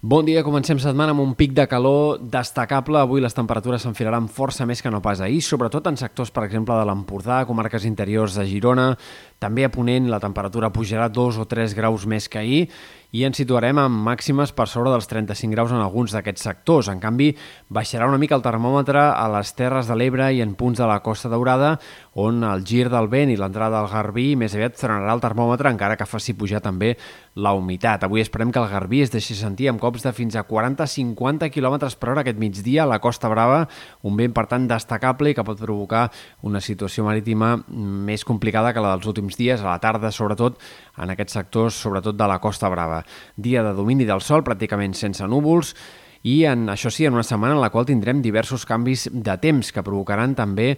Bon dia, comencem setmana amb un pic de calor destacable. Avui les temperatures s'enfilaran força més que no pas ahir, sobretot en sectors, per exemple, de l'Empordà, comarques interiors de Girona. També a Ponent la temperatura pujarà 2 o 3 graus més que ahir i ens situarem amb màximes per sobre dels 35 graus en alguns d'aquests sectors. En canvi, baixarà una mica el termòmetre a les Terres de l'Ebre i en punts de la Costa Daurada, on el gir del vent i l'entrada del Garbí més aviat frenarà el termòmetre, encara que faci pujar també la humitat. Avui esperem que el Garbí es deixi sentir amb cops de fins a 40-50 km per hora aquest migdia a la Costa Brava, un vent, per tant, destacable i que pot provocar una situació marítima més complicada que la dels últims dies, a la tarda, sobretot, en aquests sectors, sobretot de la Costa Brava. Dia de domini del sol, pràcticament sense núvols, i en, això sí, en una setmana en la qual tindrem diversos canvis de temps que provocaran també eh,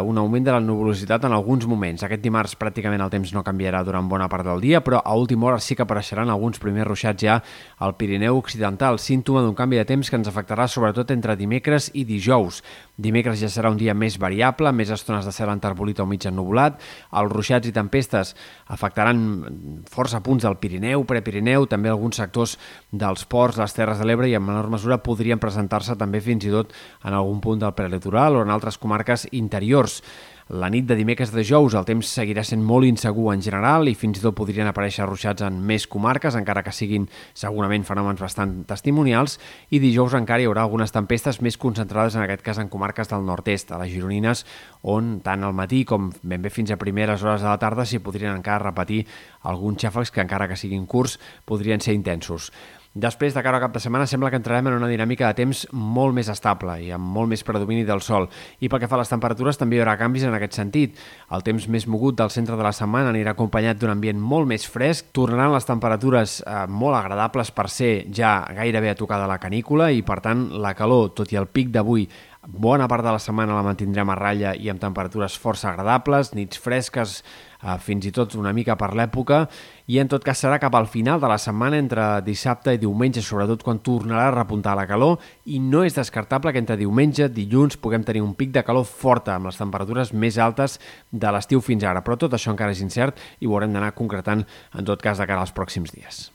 un augment de la nuvolositat en alguns moments. Aquest dimarts pràcticament el temps no canviarà durant bona part del dia, però a última hora sí que apareixeran alguns primers ruixats ja al Pirineu Occidental, símptoma d'un canvi de temps que ens afectarà sobretot entre dimecres i dijous. Dimecres ja serà un dia més variable, més estones de cel enterbolit o mig ennubulat. Els ruixats i tempestes afectaran força punts del Pirineu, Prepirineu, també alguns sectors dels ports, les Terres de l'Ebre i en menor mesura podrien presentar-se també fins i tot en algun punt del prelitoral o en altres comarques interiors. La nit de dimecres de jous el temps seguirà sent molt insegur en general i fins i tot podrien aparèixer ruixats en més comarques, encara que siguin segurament fenòmens bastant testimonials, i dijous encara hi haurà algunes tempestes més concentrades en aquest cas en comarques del nord-est, a les Gironines, on tant al matí com ben bé fins a primeres hores de la tarda s'hi podrien encara repetir alguns xàfecs que encara que siguin curts podrien ser intensos. Després, de cara al cap de setmana, sembla que entrarem en una dinàmica de temps molt més estable i amb molt més predomini del sol. I pel que fa a les temperatures, també hi haurà canvis en aquest sentit. El temps més mogut del centre de la setmana anirà acompanyat d'un ambient molt més fresc, tornaran les temperatures eh, molt agradables per ser ja gairebé a tocar de la canícula i, per tant, la calor, tot i el pic d'avui, Bona part de la setmana la mantindrem a ratlla i amb temperatures força agradables, nits fresques, eh, fins i tot una mica per l'època, i en tot cas serà cap al final de la setmana, entre dissabte i diumenge, sobretot quan tornarà a repuntar la calor, i no és descartable que entre diumenge i dilluns puguem tenir un pic de calor forta, amb les temperatures més altes de l'estiu fins ara, però tot això encara és incert i ho haurem d'anar concretant en tot cas de cara als pròxims dies.